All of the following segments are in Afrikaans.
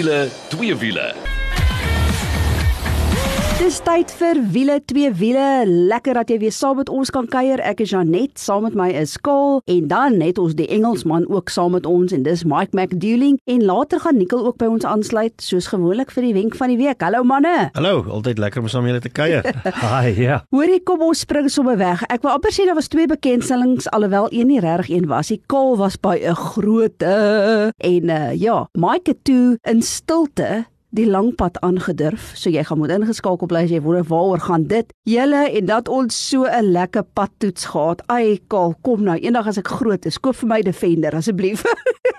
wiele, twee wiele. Dis tyd vir wiele twee wiele. Lekker dat jy weer saam met ons kan kuier. Ek is Janet, saam met my is Kol en dan net ons die Engelsman ook saam met ons en dis Mike McDueling en later gaan Nicole ook by ons aansluit soos gewoonlik vir die wenk van die week. Hallo manne. Hallo, altyd lekker om saam julle te kuier. Haai, ja. Hoorie, kom ons spring sommer weg. Ek wou amper sê daar was twee bekendstellings alhoewel een nie regtig een was. Die Kol was by 'n groot en uh, ja, Mike het toe in stilte die lang pad aangedurf. So jy gaan moet ingeskakel bly as jy wonder waaroor gaan dit. Julle en dat ons so 'n lekker padtoets gehad. Ai, Kaal, kom nou. Eendag as ek groot is, koop vir my Defender asseblief.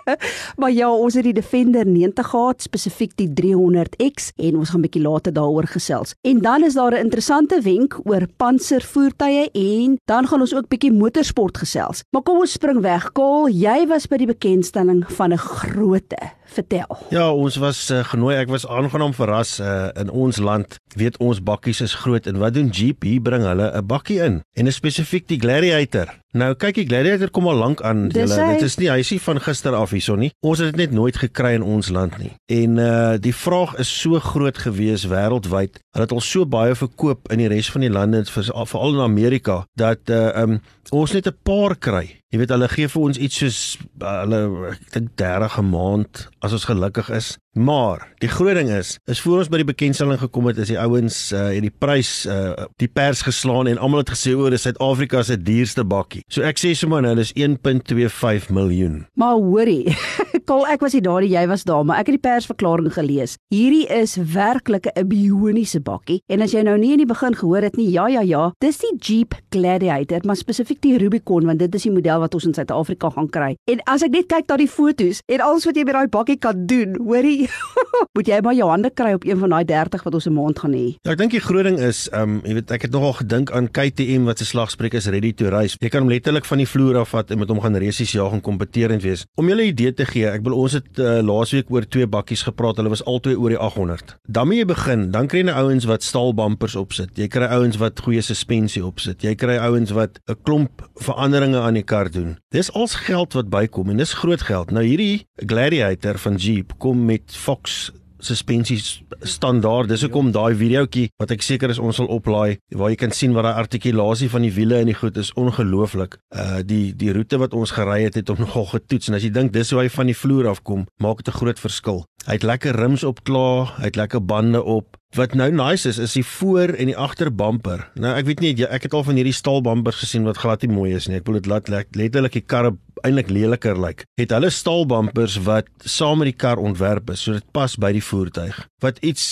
maar ja, ons het die Defender 90 gehad, spesifiek die 300X en ons gaan 'n bietjie later daaroor gesels. En dan is daar 'n interessante wenk oor panservoertuie en dan gaan ons ook bietjie motorsport gesels. Maar kom ons spring weg. Kaal, jy was by die bekendstelling van 'n grootte Vertel. Ja, ons was uh, genooi. Ek was aangenaam verras uh, in ons land. Weet ons bakkies is groot en wat doen? Hier bring hulle 'n bakkie in en 'n spesifiek die Gladiator. Nou kyk die Gladiator kom al lank aan. Julle, dit is nie hy's nie van gister af hierson nie. Ons het dit net nooit gekry in ons land nie. En uh die vraag is so groot gewees wêreldwyd. Hulle het al so baie verkoop in die res van die lande veral in Amerika dat uh um ons net 'n paar kry. Jy weet hulle gee vir ons iets soos hulle ek dink 30 'n maand as ons gelukkig is. Maar die groot ding is, is voor ons by die bekendstelling gekom het, is die ouens uh het die prys uh die pers geslaan en almal het gesê oor is Suid-Afrika se duurste bakkie. So ek sê sommer hulle is 1.25 miljoen. Maar hoorie, kol ek was nie daar nie, jy was daar, maar ek het die persverklaring gelees. Hierdie is werklik 'n bioniese bakkie en as jy nou nie in die begin gehoor het nie, ja ja ja, dis die Jeep Gladiator, maar spesifiek die Rubicon want dit is die model wat ons in Suid-Afrika gaan kry. En as ek net kyk na die fotos en alles wat jy met daai bakkie kan doen, hoorie moet jy maar jou hande kry op een van daai 30 wat ons 'n maand gaan hê. Ja, ek dink die groot ding is, ehm um, jy weet ek het nogal gedink aan KTM wat se slagspreuk is ready to race. Jy kan hom letterlik van die vloer af vat en met hom gaan resies jaag en kompeterend wees. Om julle 'n idee te gee, ek wil ons het uh, laasweek oor twee bakkies gepraat. Hulle was albei oor die 800. Dan moet jy begin, dan kry jy nou ouens wat staal bumpers opsit. Jy kry ouens wat goeie suspensie opsit. Jy kry ouens wat 'n klomp veranderinge aan die kar doen. Dis als geld wat bykom en dis groot geld. Nou hierdie Gladiator van Jeep kom met Fox suspensies standaard. Dis hoekom daai videoetjie wat ek seker is ons sal oplaai waar jy kan sien wat daai artikulasie van die wiele en die goed is ongelooflik. Uh die die roete wat ons gery het het hom nogal getoets en as jy dink dis hoe hy van die vloer af kom, maak dit 'n groot verskil. Hy het lekker rims op klaar, hy het lekker bande op. Wat nou nice is, is die voor en die agter bumper. Nou ek weet nie ek het al van hierdie staal bumpers gesien wat glad nie mooi is nie. Ek wil dit laat letterlik die karre eintlik leliker lyk. Het hulle staal bumpers wat saam met die kar ontwerp is, so dit pas by die voertuig. Wat iets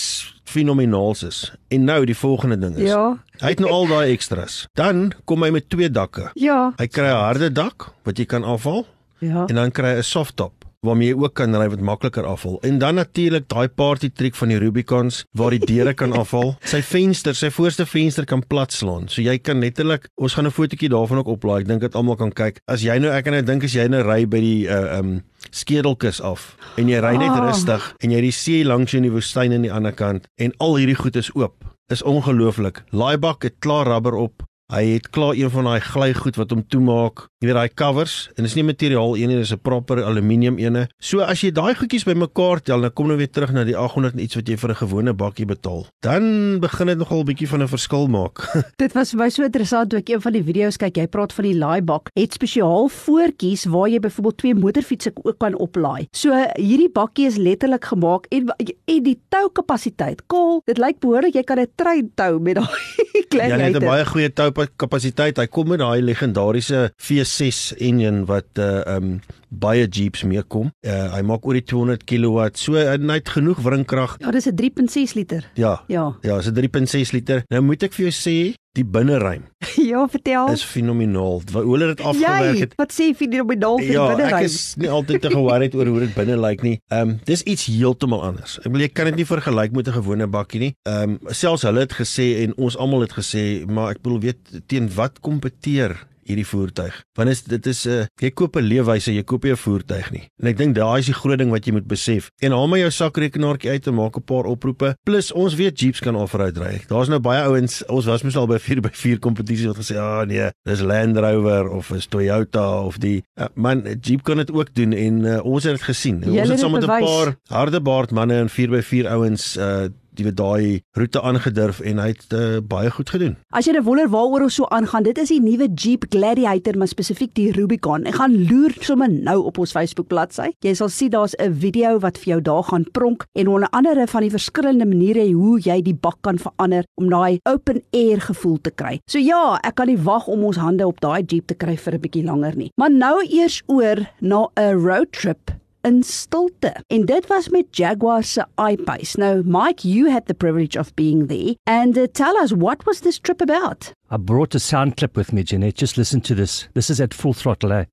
fenomenaals is. En nou die volgende ding is. Ja. Hy het nou al daai extras. Dan kom hy met twee dakke. Ja. Hy kry 'n harde dak wat jy kan afhaal. Ja. En dan kry hy 'n soft top waarmee jy ook kan ry wat makliker afval. En dan natuurlik daai party trick van die Rubicons waar die deure kan afval. Sy venster, sy voorste venster kan plat slaan. So jy kan letterlik, ons gaan 'n fotootjie daarvan ook oplaai. Ek dink dat almal kan kyk. As jy nou ek kan nou dink as jy nou ry by die uh um skedelkus af en jy ry net Ah. rustig en jy die see langs jou in die woestyn aan die ander kant en al hierdie goed is oop. Is ongelooflik. Laaibak het klaar rubber op. Hy het klaar een van daai glygoed wat hom toemaak. Jy weet daai covers en dis nie materiaal een nie, dis 'n proper aluminium ene. So as jy daai goedjies bymekaar tel, dan kom nou weer terug na die 800 en iets wat jy vir 'n gewone bakkie betaal. Dan begin dit nogal 'n bietjie van 'n verskil maak. Dit was vir my so interessant toe ek een van die video's kyk. Jy praat van die laaibak. Het spesiaal voetjies waar jy byvoorbeeld twee motorfietsse ook kan oplaai. So hierdie bakkie is letterlik gemaak en en die toukapasiteit. Kol, dit lyk behoorlik jy kan 'n trein tou met daai klein Ja, hy het 'n baie goeie toukapasiteit. Hy kom met daai legendariese V6 engine wat uh um baie Jeeps meekom. Uh hy maak oor die 200 kW. So uh, hy het genoeg wringkrag. Ja, dis 'n 3.6 liter. Ja. Ja. Ja, is 'n 3.6 liter. Nou moet ek vir jou sê, die binneruim Ja, vertel. is fenomenaal. Hoe hulle dit afgewerk het. wat sê fenomenaal vir Ja, die ek binneruim? is nie altyd te geworried oor hoe dit binne lyk nie. Ehm um, dis iets heeltemal anders. Ek bedoel jy kan dit nie vergelyk met 'n gewone bakkie nie. Ehm um, selfs hulle het gesê en ons almal het gesê, maar ek bedoel weet teen wat kompeteer hierdie voertuig. Want is dit is 'n uh, jy koop 'n leefwyse, jy koop nie 'n voertuig nie. En ek dink daai is die groot ding wat jy moet besef. En haal maar jou sakrekenaartjie uit en maak 'n paar oproepe. Plus ons weet Jeeps kan off-road ry. Daar's nou baie ouens, ons was mos al by 4x4 kompetisie wat gesê, "Ah nee, dis Land Rover of is Toyota of die uh, man Jeep kan dit ook doen en uh, ons het dit gesien. Jy ons het saam met 'n paar hardebaard manne en 4x4 ouens uh die wat daai roete aangedurf en hy het uh, baie goed gedoen. As jy nou wonder waaroor ons so aangaan, dit is die nuwe Jeep Gladiator, maar spesifiek die Rubicon. Ek gaan loer sommer nou op ons Facebook bladsy. Jy sal sien daar's 'n video wat vir jou daar gaan pronk en onder andere van die verskillende maniere hoe jy die bak kan verander om daai open air gevoel te kry. So ja, ek kan nie wag om ons hande op daai Jeep te kry vir 'n bietjie langer nie. Maar nou eers oor na 'n road trip in stilte. En dit was met Jaguar se I-Pace. Now, Mike, you had the privilege of being there and uh, tell us what was this trip about? I brought a sound clip with me, Jeanette. Just listen to this. This is at full throttle, eh?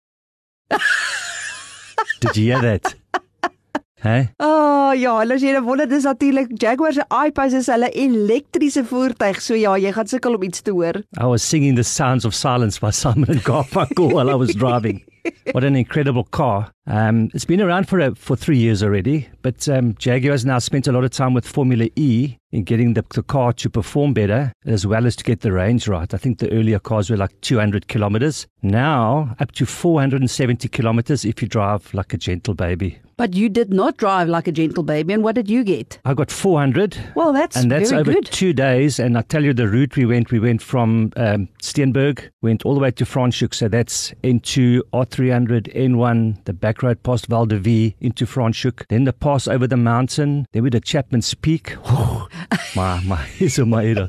Did you hear that? Hey? Oh ja, hulle jy nou wonder dis natuurlik Jaguar se I-Pace is hulle elektriese voertuig. So ja, jy gaan sukkel om iets te hoor. I was singing the sounds of silence by Simon and Garfunkel while I was driving. What an incredible car. Um, it's been around for, a, for three years already, but um, Jaguar has now spent a lot of time with Formula E in getting the, the car to perform better as well as to get the range right. I think the earlier cars were like 200 kilometers. Now, up to 470 kilometers if you drive like a gentle baby. But you did not drive like a gentle baby and what did you get? I got 400. Well, that's and that's over good. two days. And I tell you, the route we went, we went from um, Steenberg, went all the way to Franschhoek. So that's into R300, N1, the back road past Val de Vie into Franschhoek. Then the pass over the mountain. Then we did Chapman's Peak. my, my, my.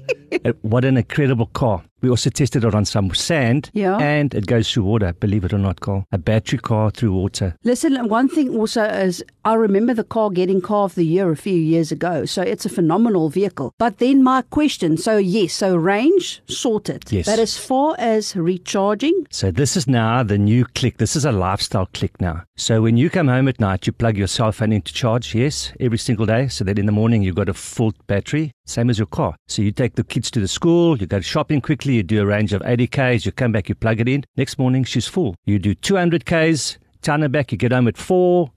What an incredible car. We also tested it on some sand. Yeah. And it goes through water, believe it or not, Carl. A battery car through water. Listen, one thing also is I remember the car getting car of the year a few years ago. So it's a phenomenal vehicle. But then my question, so yes, so range sorted. Yes. But as far as recharging, So this is now the new click. This is a lifestyle click now. So when you come home at night, you plug your cell phone into charge, yes, every single day, so that in the morning you've got a full battery, same as your car. So you take the kids to the school, you go shopping quickly, you do a range of 80 Ks, you come back, you plug it in. Next morning, she's full. You do 200 Ks, turn her back, you get home at 4,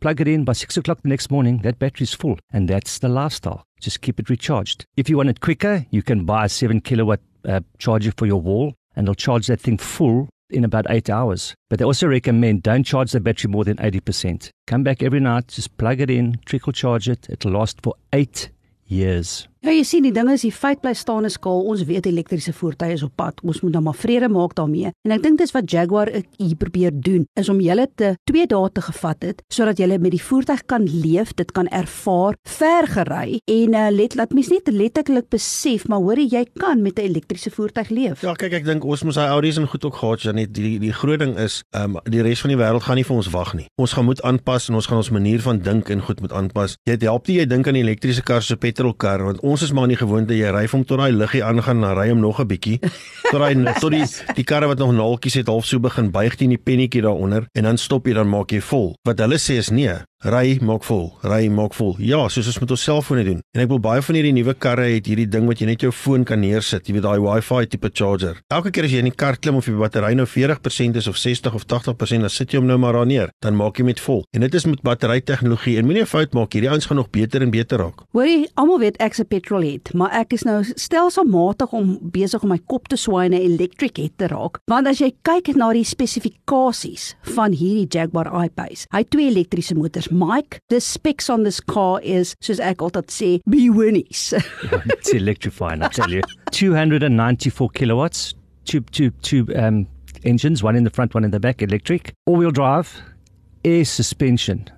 plug it in by 6 o'clock the next morning, that battery's full. And that's the lifestyle. Just keep it recharged. If you want it quicker, you can buy a 7 kilowatt uh, charger for your wall, and it'll charge that thing full in about eight hours. But they also recommend don't charge the battery more than 80%. Come back every night, just plug it in, trickle charge it. It'll last for eight years. Ja, jy sien die ding is die feit bly staan is skaal. Ons weet elektriese voertuie is op pad. Ons moet dan maar vrede maak daarmee. En ek dink dis wat Jaguar hier probeer doen is om julle te 2 dae te gevat het sodat julle met die voertuig kan leef, dit kan ervaar, ver gery en uh, let laat mens net letterlik besef, maar hoor jy kan met 'n elektriese voertuig leef. Ja, kyk ek dink ons moet daai Audis en goed ook gehad Janet. Die die groot ding is, um, die res van die wêreld gaan nie vir ons wag nie. Ons gaan moet aanpas en ons gaan ons manier van dink en goed moet aanpas. Het help nie jy dink aan die elektriese kar se petrolkar want ons is maar in die gewoonte jy ry hom tot daai liggie aangaan, dan ry hom nog 'n bietjie tot daai tot die die karre wat nog naaltjies het half so begin buig teen die pennetjie daaronder en dan stop jy dan maak jy vol. Wat hulle sê is nee, ry maak vol, ry maak vol. Ja, soos ons met ons selfone doen. En ek wil baie van hierdie nuwe karre het hierdie ding wat jy net jou foon kan neersit, jy weet daai Wi-Fi tipe charger. Elke keer as jy in die kar klim of die battery nou 40% is of 60 of 80%, dan sit jy hom nou maar daar neer. Dan maak jy met vol. En dit is met batterytegnologie en moenie 'n fout maak hierdie ouens gaan nog beter en beter raak. Hoorie, almal weet ek's 'n petrolhead, maar ek is nou stelselmatig om besig om my kop te swaai en 'n electric head te raak. Want as jy kyk na die spesifikasies van hierdie Jaguar I-Pace, hy het twee elektriese motors. Mike, the specs on this car is soos ek altyd sê, be winnies. it's electrifying, I tell you. 294 kilowatts, tube, tube, tube um, engines, one in the front, one in the back, electric, all wheel drive, air suspension.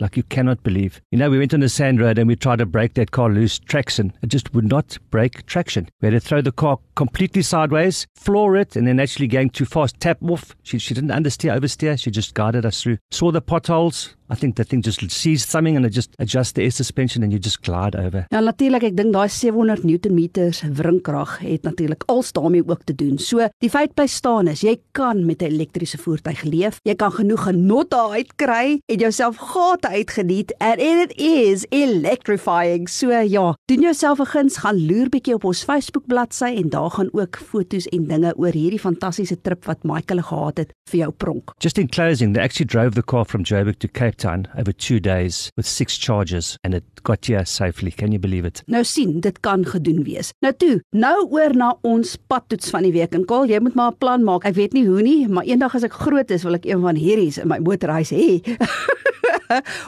Like you cannot believe. You know, we went on the sand road and we tried to break that car loose, traction. It just would not break traction. We had to throw the car completely sideways, floor it, and then actually going too fast, tap off. She, she didn't understeer, oversteer. She just guided us through. Saw the potholes. I think the thing just sees something and it just adjusts the air suspension and you just glide over. Ja natuurlik, ek dink daai 700 Newtonmeters wringkrag het natuurlik als daarmee ook te doen. So, die feit bly staan is jy kan met 'n elektriese voertuig leef. Jy kan genoeg genot daaruit kry en jouself gate uitgeniet and it is electrifying. So ja, doen jouself 'n guns, gaan loer bietjie op ons Facebook bladsy en daar gaan ook foto's en dinge oor hierdie fantastiese trip wat Michael gehad het vir jou pronk. Just in closing, they actually drove the car from Joburg to Cape Town over 2 days with 6 charges and it got here safely. Can you believe it? Nou sien, dit kan gedoen wees. Nou toe, nou oor na ons padtoets van die week. En Kol, jy moet maar 'n plan maak. Ek weet nie hoe nie, maar eendag as ek groot is, wil ek een van hierdie in my motorhuis hê.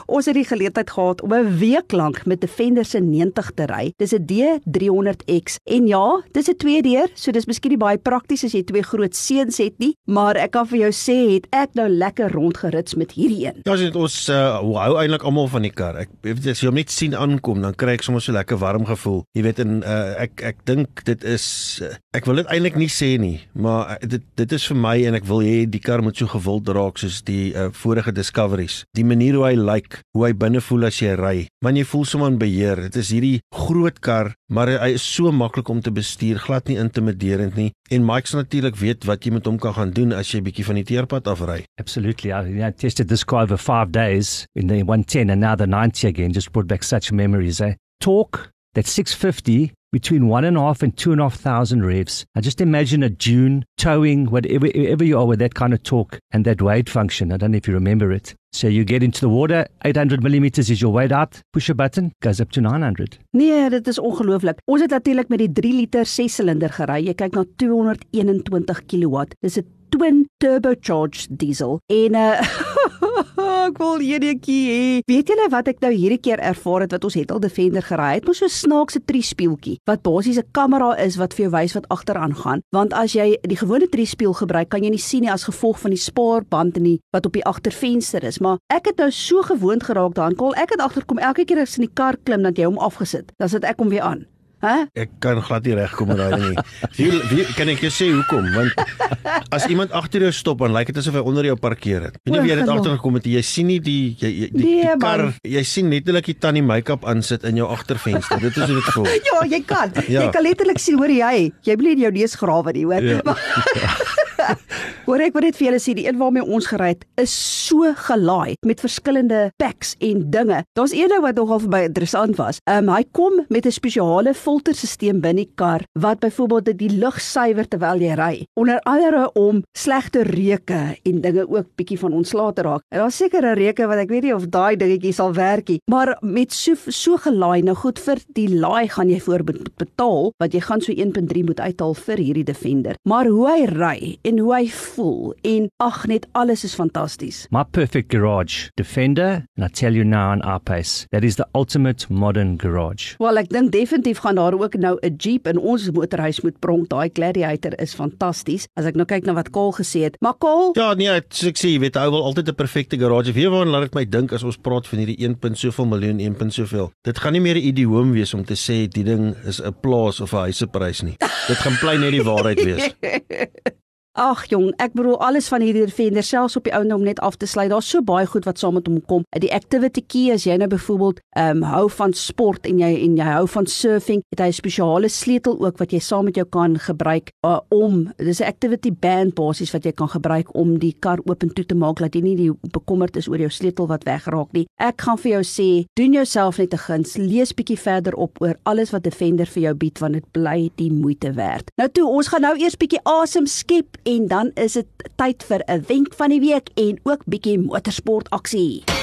ons het die geleentheid gehad om 'n week lank met Defender se 90 te ry. Dis 'n D300X en ja, dis 'n twee deur, so dis miskien nie baie prakties as jy twee groot seuns het nie, maar ek kan vir jou sê het ek nou lekker rondgerits met hierdie een. Ja, as ons uh, hou eintlik almal van die kar. Ek weet as jy hom net sien aankom, dan kry ek sommer so lekker warm gevoel. Jy weet en uh, ek ek dink dit is uh, ek wil dit eintlik nie sê nie, maar dit dit is vir my en ek wil hê die kar moet so gewild raak soos die uh, vorige Discoveries. Die manier hoe hy lyk, like, hoe hy binne voel as jy ry. Man jy voel sommer in beheer. Dit is hierdie groot kar, maar hy is so maklik om te bestuur, glad nie intimiderend nie. En Mike se natuurlik weet wat jy met hom kan gaan doen as jy bietjie van die teerpad afry. Absolutely. I, I tested this car over 5 days in the 110 and now the 90 again just brought back such memories. Eh? Torque that 650 between one and a half and two and a half thousand revs. I just imagine a dune towing whatever, wherever you are with that kind of torque and that weight function. I don't know if you remember it. So you get into the water, 800 millimeters is your weight out, push a button, goes up to 900. Nee, dit is ongelooflik. Ons het natuurlik met die 3 liter 6 silinder gery. Jy kyk na 221 kW. Dis 'n twin turbocharged diesel en uh ek wil enetjie hê. Weet julle wat ek nou hierdie keer ervaar het wat ons het al Defender gery het? Mos so 'n snaakse triespieeltjie wat basies 'n kamera is wat vir jou wys wat agteraan gaan. Want as jy die gewone triespieël gebruik, kan jy nie sien nie as gevolg van die spaarband en die wat op die agtervenster is. Maar ek het nou so gewoond geraak daaraan. Kol, ek het agterkom elke keer as in die kar klim dat jy hom afgesit. Dan sit ek hom weer aan. Hæ? Ek kan glad nie regkom met daai nie. Wie, wie kan ek jou sê hoekom? Want as iemand agter jou stop, dan lyk dit asof hy onder jou parkeer het. Jy weet nie wie dit agter gekom het. Jy sien nie die jy, jy die, Nee, die kar, man. jy sien netlik die tannie make-up aansit in jou agtervenster. Dit is hoe dit voel. Ja, jy kan. Ja. Jy kan letterlik sien hoor jy. Jy bly in jou neus grawe nie, hoor. Ja. Hoor ek wat dit vir julle sê, die een waarmee ons gery het, is so gelaai met verskillende packs en dinge. Daar's een ding wat nogal vir my interessant was. Ehm um, hy kom met 'n spesiale filterstelsel binne die kar wat byvoorbeeld dit die lug suiwer terwyl jy ry. Onder andere om slegte reuke en dinge ook bietjie van ontslae te raak. En daar's sekere reuke wat ek weet nie of daai dingetjie sal werk nie, maar met so so gelaai nou goed vir die laai gaan jy voor bet- betaal wat jy gaan so 1.3 moet uithaal vir hierdie Defender. Maar hoe hy ry en hoe hy voel en ag net alles is fantasties. My perfect garage, Defender, and I tell you now on our pace, that is the ultimate modern garage. Wel ek dink definitief gaan daar ook nou 'n Jeep in ons motorhuis moet pronk. Daai Gladiator is fantasties. As ek nou kyk na wat Kaal gesê het. Maar Kaal, Ja, nee, soos ek sê, jy weet, hy wil altyd 'n perfekte garage. Jy waarna laat dit my dink as ons praat van hierdie 1. soveel miljoen, 1. soveel. Dit gaan nie meer 'n idioom wees om te sê die ding is 'n plaas of 'n huiseprys nie. Dit gaan bly net die waarheid wees. Ag jong, ek bedoel alles van hierdie Defender selfs op die ou om net af te sluit. Daar's so baie goed wat saam met hom kom. Die activity key as jy nou byvoorbeeld ehm um, hou van sport en jy en jy hou van surfing, het hy 'n spesiale sleutel ook wat jy saam met jou kan gebruik uh, om dis 'n activity band basies wat jy kan gebruik om die kar oop en toe te maak dat jy nie die bekommerd is oor jou sleutel wat wegraak nie. Ek gaan vir jou sê, doen jouself net 'n guns, lees bietjie verder op oor alles wat Defender vir jou bied want dit bly die moeite werd. Nou toe, ons gaan nou eers bietjie asem skep en dan is dit tyd vir 'n wenk van die week en ook bietjie motorsport aksie.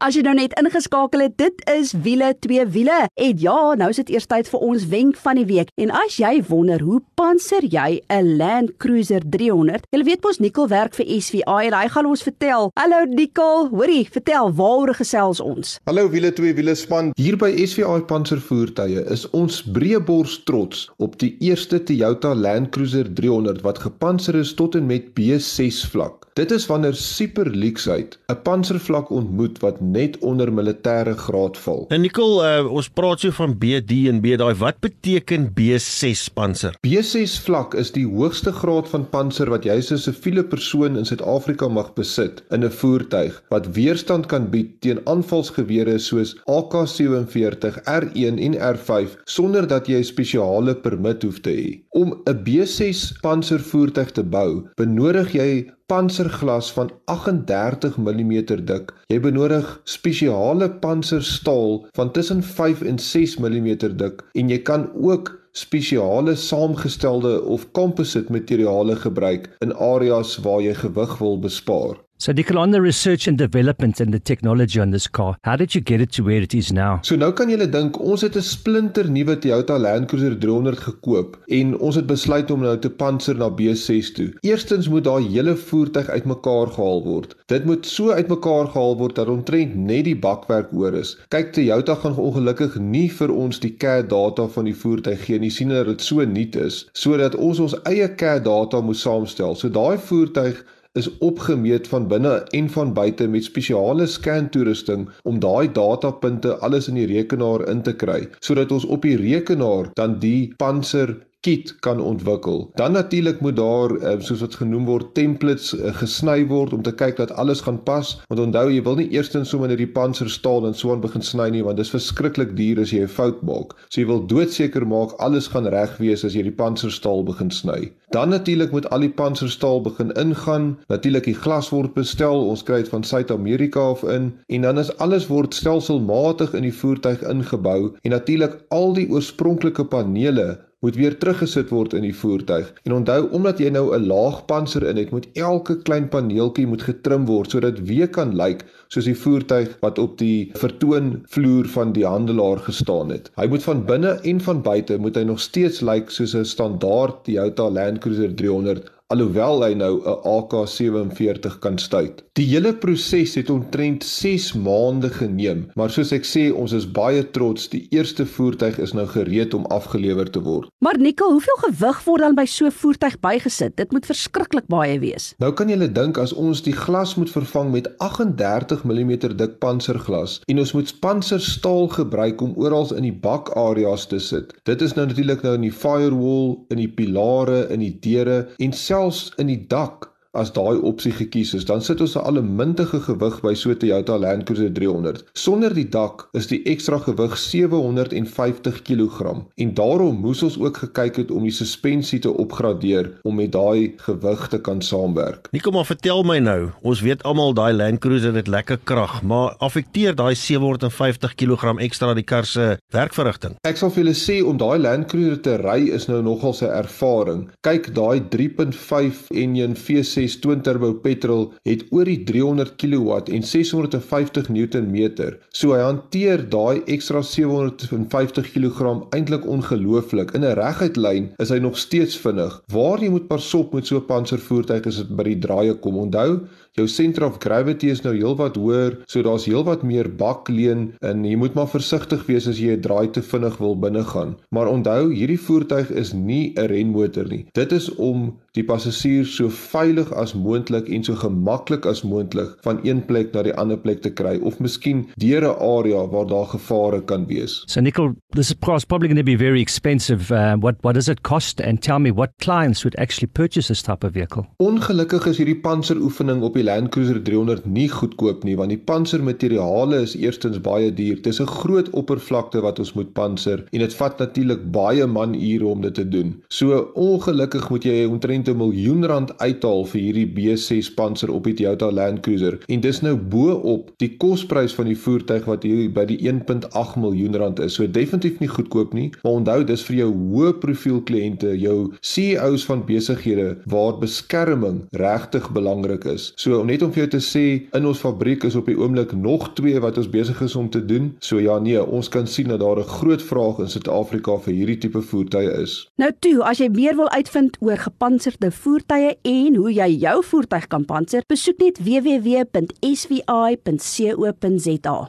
As jy nou net ingeskakel het, dit is wiele twee wiele. En ja, nou is dit eers tyd vir ons wenk van die week. En as jy wonder hoe panser jy 'n Land Cruiser 300? Jy weet mos Nicole werk vir SVA en hy gaan ons vertel. Hallo Nicole, hoorie, vertel waaroor gesels ons? Hallo wiele twee wiele span. Hier by SVA Panservoertuie is ons breëbors trots op die eerste Toyota Land Cruiser 300 wat gepanser is tot en met B6 vlak. Dit is wanneer super leaksheid 'n panservlak ontmoet wat net onder militêre graad val. En Nicole, uh, ons praat so van BD en B daai. Wat beteken B6 panser? B6 vlak is die hoogste graad van panser wat jy as 'n siviele persoon in Suid-Afrika mag besit in 'n voertuig wat weerstand kan bied teen aanvalsgewere soos AK47, R1 en R5 sonder dat jy 'n spesiale permit hoef te hê. Om 'n B6 panservoertuig te bou, benodig jy panserglas van 38 mm dik. Jy benodig spesiale panserstaal van tussen 5 en 6 mm dik en jy kan ook spesiale saamgestelde of composite materiale gebruik in areas waar jy gewig wil bespaar. So, Nicole, on the research and development and the technology on this car, how did you get it to where it is now? So nou kan julle dink ons het 'n splinter nuwe Toyota Land Cruiser 300 gekoop en ons het besluit om nou te panser na B6 toe. Eerstens moet daai hele voertuig uitmekaar gehaal word. Dit moet so uitmekaar gehaal word dat omtrent net die bakwerk oor is. Kyk, Toyota gaan ongelukkig nie vir ons die CAD data van die voertuig gee nie, sien dat dit so nuut is, sodat ons ons eie CAD data moet saamstel. So daai voertuig is opgemeet van binne en van buite met spesiale scan toerusting om daai datapunte alles in die rekenaar in te kry sodat ons op die rekenaar dan die panser kit kan ontwikkel. Dan natuurlik moet daar eh, soos wat genoem word templates eh, gesny word om te kyk dat alles gaan pas. Want onthou jy wil nie eerstens sommer net die panser staal en so aan begin sny nie want dit is verskriklik duur as jy 'n fout maak. So jy wil doodseker maak alles gaan reg wees as jy die panser staal begin sny. Dan natuurlik moet al die panser staal begin ingaan. Natuurlik die glas word bestel. Ons kry dit van Suid-Amerika af in en dan is alles word stelselmatig in die voertuig ingebou en natuurlik al die oorspronklike panele moet weer teruggesit word in die voertuig. En onthou omdat jy nou 'n laag panser in het, moet elke klein paneeltjie moet getrim word sodat weer kan lyk soos die voertuig wat op die vertoonvloer van die handelaar gestaan het. Hy moet van binne en van buite moet hy nog steeds lyk soos 'n standaard Toyota Land Cruiser 300 alhoewel hy nou 'n AK47 kan stuit. Die hele proses het omtrent 6 maande geneem, maar soos ek sê, ons is baie trots, die eerste voertuig is nou gereed om afgelewer te word. Maar Nicole, hoeveel gewig word dan by so 'n voertuig bygesit? Dit moet verskriklik baie wees. Nou kan jy dink as ons die glas moet vervang met 38 mm dik panserglas en ons moet panserstaal gebruik om oral in die bakareas te sit. Dit is nou natuurlik nou in die firewall, in die pilare, in die deure en selfs in die dak as daai opsie gekies is, dan sit ons 'n allemintige gewig by so 'n Toyota Land Cruiser 300. Sonder die dak is die ekstra gewig 750 kg en daarom moes ons ook gekyk het om die suspensie te opgradeer om met daai gewig te kan saamwerk. Nie kom maar vertel my nou, ons weet almal daai Land Cruiser het lekker krag, maar affekteer daai 750 kg ekstra die kar se werkverrigting? Ek sal vir julle sê om daai Land Cruiser te ry is nou nogal 'n ervaring. Kyk daai 3.5 enjin V6 6 twin turbo petrol het oor die 300 kW en 650 Newtonmeter. So hy hanteer daai ekstra 750 kg eintlik ongelooflik. In 'n reguit lyn is hy nog steeds vinnig. Waar jy moet pasop met so 'n panservoertuig is dit by die draaie kom. Onthou, jou center of gravity is nou heelwat hoër, so daar's heelwat meer bakleen en jy moet maar versigtig wees as jy 'n draai te vinnig wil binnegaan. Maar onthou, hierdie voertuig is nie 'n renmotor nie. Dit is om die passasier so veilig as moontlik en so gemaklik as moontlik van een plek na die ander plek te kry of miskien deur 'n area waar daar gevare kan wees. So Nicole, this is probably going to be very expensive. Uh, what what does it cost and tell me what clients would actually purchase this type of vehicle? Ongelukkig is hierdie panseroefening op die Land Cruiser 300 nie goedkoop nie want die pansermateriale is eerstens baie duur. Dit is 'n groot oppervlakte wat ons moet panser en dit vat natuurlik baie manure om dit te doen. So ongelukkig moet jy omtrent 'n miljoen rand uithaal vir hierdie B6 Panzer op die Toyota Land Cruiser en dis nou bo op die kosprys van die voertuig wat hier by die 1.8 miljoen rand is. So definitief nie goedkoop nie, maar onthou dis vir jou hoë profiel kliënte, jou CEOs van besighede waar beskerming regtig belangrik is. So So net om vir jou te sê in ons fabriek is op die oomblik nog twee wat ons besig is om te doen. So ja nee, ons kan sien dat daar 'n groot vraag in Suid-Afrika vir hierdie tipe voertuie is. Nou toe, as jy meer wil uitvind oor gepantserde voertuie en hoe jy jou voertuig kan pantser, besoek net www.svi.co.za.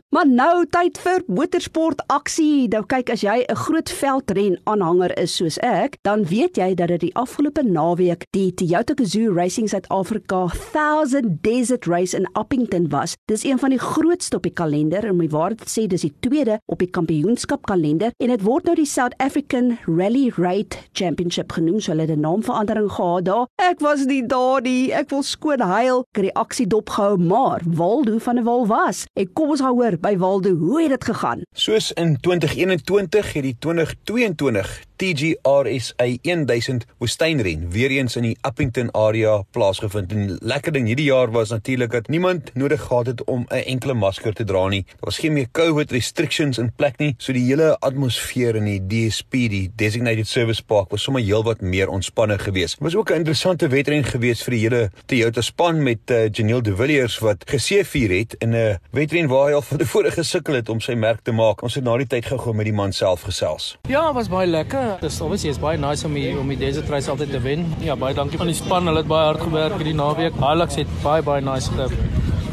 Maar nou tyd vir motorsport aksie. Nou kyk as jy 'n groot veldren aanhanger is soos ek, dan weet jy dat dit die afgelope naweek die Toyota Gazoo Racing Suid-Afrika 1000 Desert Race in Appington was. Dis een van die grootste op die kalender en my waarheid sê dis die tweede op die kampioenskap kalender en dit word nou die South African Rally Raid Championship genoem. So hulle het 'n naamverandering gehad daar. Ek was nie daar nie. Ek wil skoon huil. Ek het die aksie dopgehou, maar Waldo van der Wal was. Ek kom ons gaan hoor by Waldo hoe het dit gegaan? Soos in 2021 het die 2022 TGRSA 1000 woestynren weer eens in die Appington area plaasgevind. En lekker ding hierdie jaar was natuurlik dat niemand nodig gehad het om 'n enkele masker te dra nie. Daar was geen meer COVID restrictions in plek nie, so die hele atmosfeer in die DSP, die Designated Service Park, was sommer heelwat meer ontspanne geweest. Dit was ook 'n interessante wedren geweest vir die hele Toyota span met uh, Janiel De Villiers wat geseëvier het in 'n wedren waar hy al van tevore gesukkel het om sy merk te maak. Ons het na die tyd gou-gou met die man self gesels. Ja, was baie lekker. Dis obviously is baie nice om die om die Desert Race altyd te wen. Ja, baie dankie aan die span. Hulle het baie hard gewerk hierdie naweek. Hilux het baie baie nice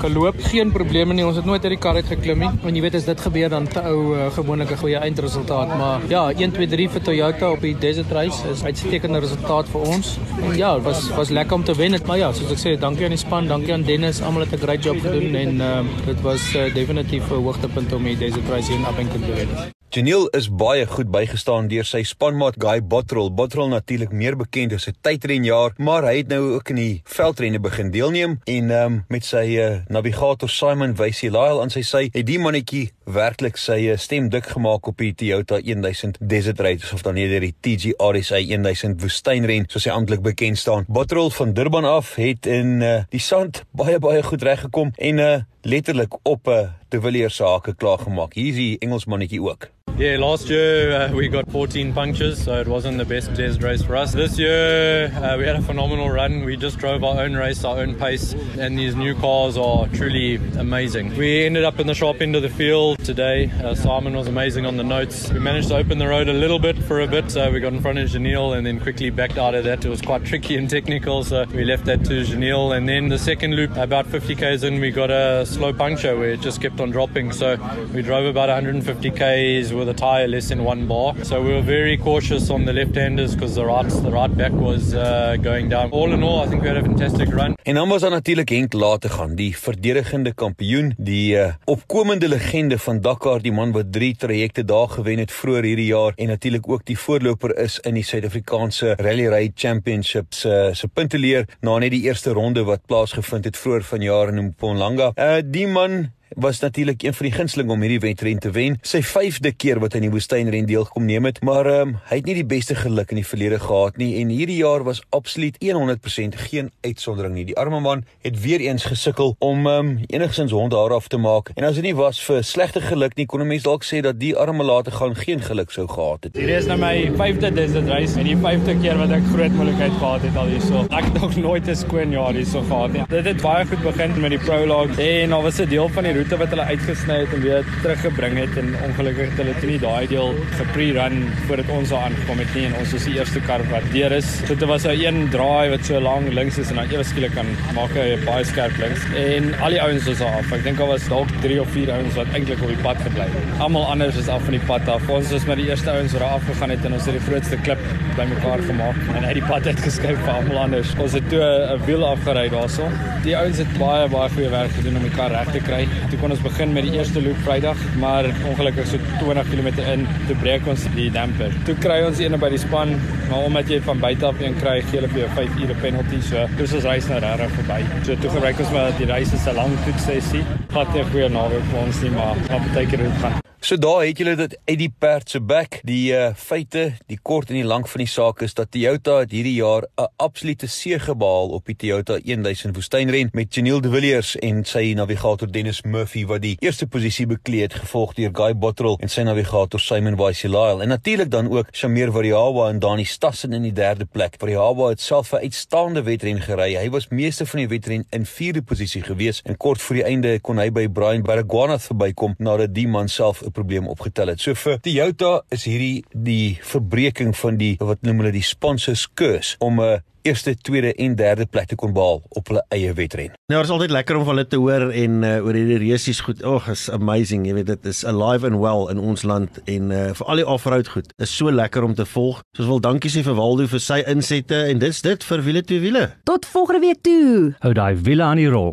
geloop. Geen probleme nie. Ons het nooit uit die kar uit geklim nie. En jy weet as dit gebeur dan te ou uh, gewoonlik 'n goeie eindresultaat, maar ja, 1 2 3 vir Toyota op die Desert Race is uitstekende resultaat vir ons. En ja, dit was was lekker om te wen. Maar ja, soos ek sê, dankie aan die span, dankie aan Dennis. Almal het 'n great job gedoen en uh, dit was uh, definitief 'n hoogtepunt om die Desert Race hier in Appington te wen. Janiel is baie goed bygestaan deur sy spanmaat Guy Bottrell. Bottrell natuurlik meer bekend as 'n tydrenjaer, maar hy het nou ook in die veldrenne begin deelneem en um, met sy uh, navigator Simon Wysie Lyle aan sy sy het die mannetjie werklik sy uh, stem dik gemaak op die Toyota 1000 Desert Race of dan eerder die TGRSA 1000 woestynren soos hy amptelik bekend staan. Bottrell van Durban af het in uh, die sand baie baie goed reggekom en uh, letterlik op 'n uh, De Villiers se hake klaar gemaak. Hier is die Engelsmannetjie ook. Yeah, last year uh, we got 14 punctures, so it wasn't the best desert race for us. This year uh, we had a phenomenal run. We just drove our own race, our own pace, and these new cars are truly amazing. We ended up in the sharp end of the field today. Uh, Simon was amazing on the notes. We managed to open the road a little bit for a bit, so we got in front of Janelle and then quickly backed out of that. It was quite tricky and technical, so we left that to Janelle. And then the second loop, about 50 k's in, we got a slow puncture where it just kept on dropping. So we drove about 150 k's with a tire less than one bar. So we were very cautious on the left-handers because the right the right back was uh, going down. All in all, I think we had a fantastic run. En dan was daar natuurlik Henk laat gaan, die verdedigende kampioen, die uh, opkomende legende van Dakar, die man wat 3 trajecte daar gewen het vroeër hierdie jaar en natuurlik ook die voorloper is in die Suid-Afrikaanse Rally Raid Championships uh, se punteleer na net die eerste ronde wat plaasgevind het vroeër vanjaar in Mpumalanga. Uh, die man was natuurlik een van die gunsteling om hierdie wedren te wen. Sy 5de keer wat hy in die woestynren deelgekom neem het, maar ehm um, hy het nie die beste geluk in die verlede gehad nie en hierdie jaar was absoluut 100% geen uitsondering nie. Die arme man het weer eens gesukkel om ehm um, enigsins hond haar af te maak. En as dit nie was vir slegte geluk nie, kon 'n mens dalk sê dat die arme later gaan geen geluk sou gehad het. Hierdie is nou my 5de desert race en die 5de keer wat ek groot moeilikheid gehad het al hierso. Ek het nog nooit 'n skoon jaar hierso gehad nie. Dit het baie goed begin met die prologue en al was 'n deel van die roete wat hulle uitgesny het en weer teruggebring het en ongelukkig het hulle toe nie daai deel gepre-run voordat ons daar aangekom het nie en ons was die eerste kar wat deur is. Dit was 'n een draai wat so lank links is en dan ewe skielik kan maak hy baie skerp links en al die ouens was af. Ek dink daar was dalk 3 of 4 ouens wat eintlik op die pad gebly het. Almal anders is af van die pad af. Ons was met die eerste ouens wat daar afgegaan het en ons het die grootste klip bymekaar gemaak en uit die pad uitgeskuif vir almal anders. Ons het toe 'n wiel afgery daarso. Die ouens het baie baie goeie werk gedoen om die kar reg te kry. Toe kon ons begin met die eerste loop Vrydag, maar ongelukkig so 20 km in te breek ons die damper. Toe kry ons een by die span, maar omdat jy van buite af een kry, gee hulle vir jou 5 ure penalty so. Dis ons reis nou regtig verby. So toe gebruik ons maar die reis is 'n lang toets sessie. Vat 'n goeie naweek vir ons nie, maar wat beteken dit gaan So daar het julle dit uit die perd se bek. Die uh, feite, die kort en die lank van die saak is dat Toyota het hierdie jaar 'n absolute seëge behaal op die Toyota 1000 woestynren met Janiel De Villiers en sy navigator Dennis Murphy wat die eerste posisie bekleed gevolg deur Guy Bottrell en sy navigator Simon Waisilile en natuurlik dan ook Shamir Variawa en Dani Stassen in die derde plek. Variawa het self 'n uitstaande wedren gery. Hy was meeste van die wedren in vierde posisie gewees en kort voor die einde kon hy by Brian Baragwanath verbykom nadat die man self 'n probleem opgetel het. So vir Toyota is hierdie die verbreeking van die wat noem hulle die sponsors curse om 'n eerste, tweede en derde plek te kon behaal op hulle eie wedren. Nou, is altyd lekker om van hulle te hoor en uh, oor hierdie resies goed. Ag, is amazing. Jy weet dit is alive and well in ons land en uh, vir al die off-road goed. Is so lekker om te volg. Soos wil dankie sê vir Waldo vir sy insette en dis dit vir wiele twee wiele. Tot volgende week toe. Hou daai wiele aan die rol.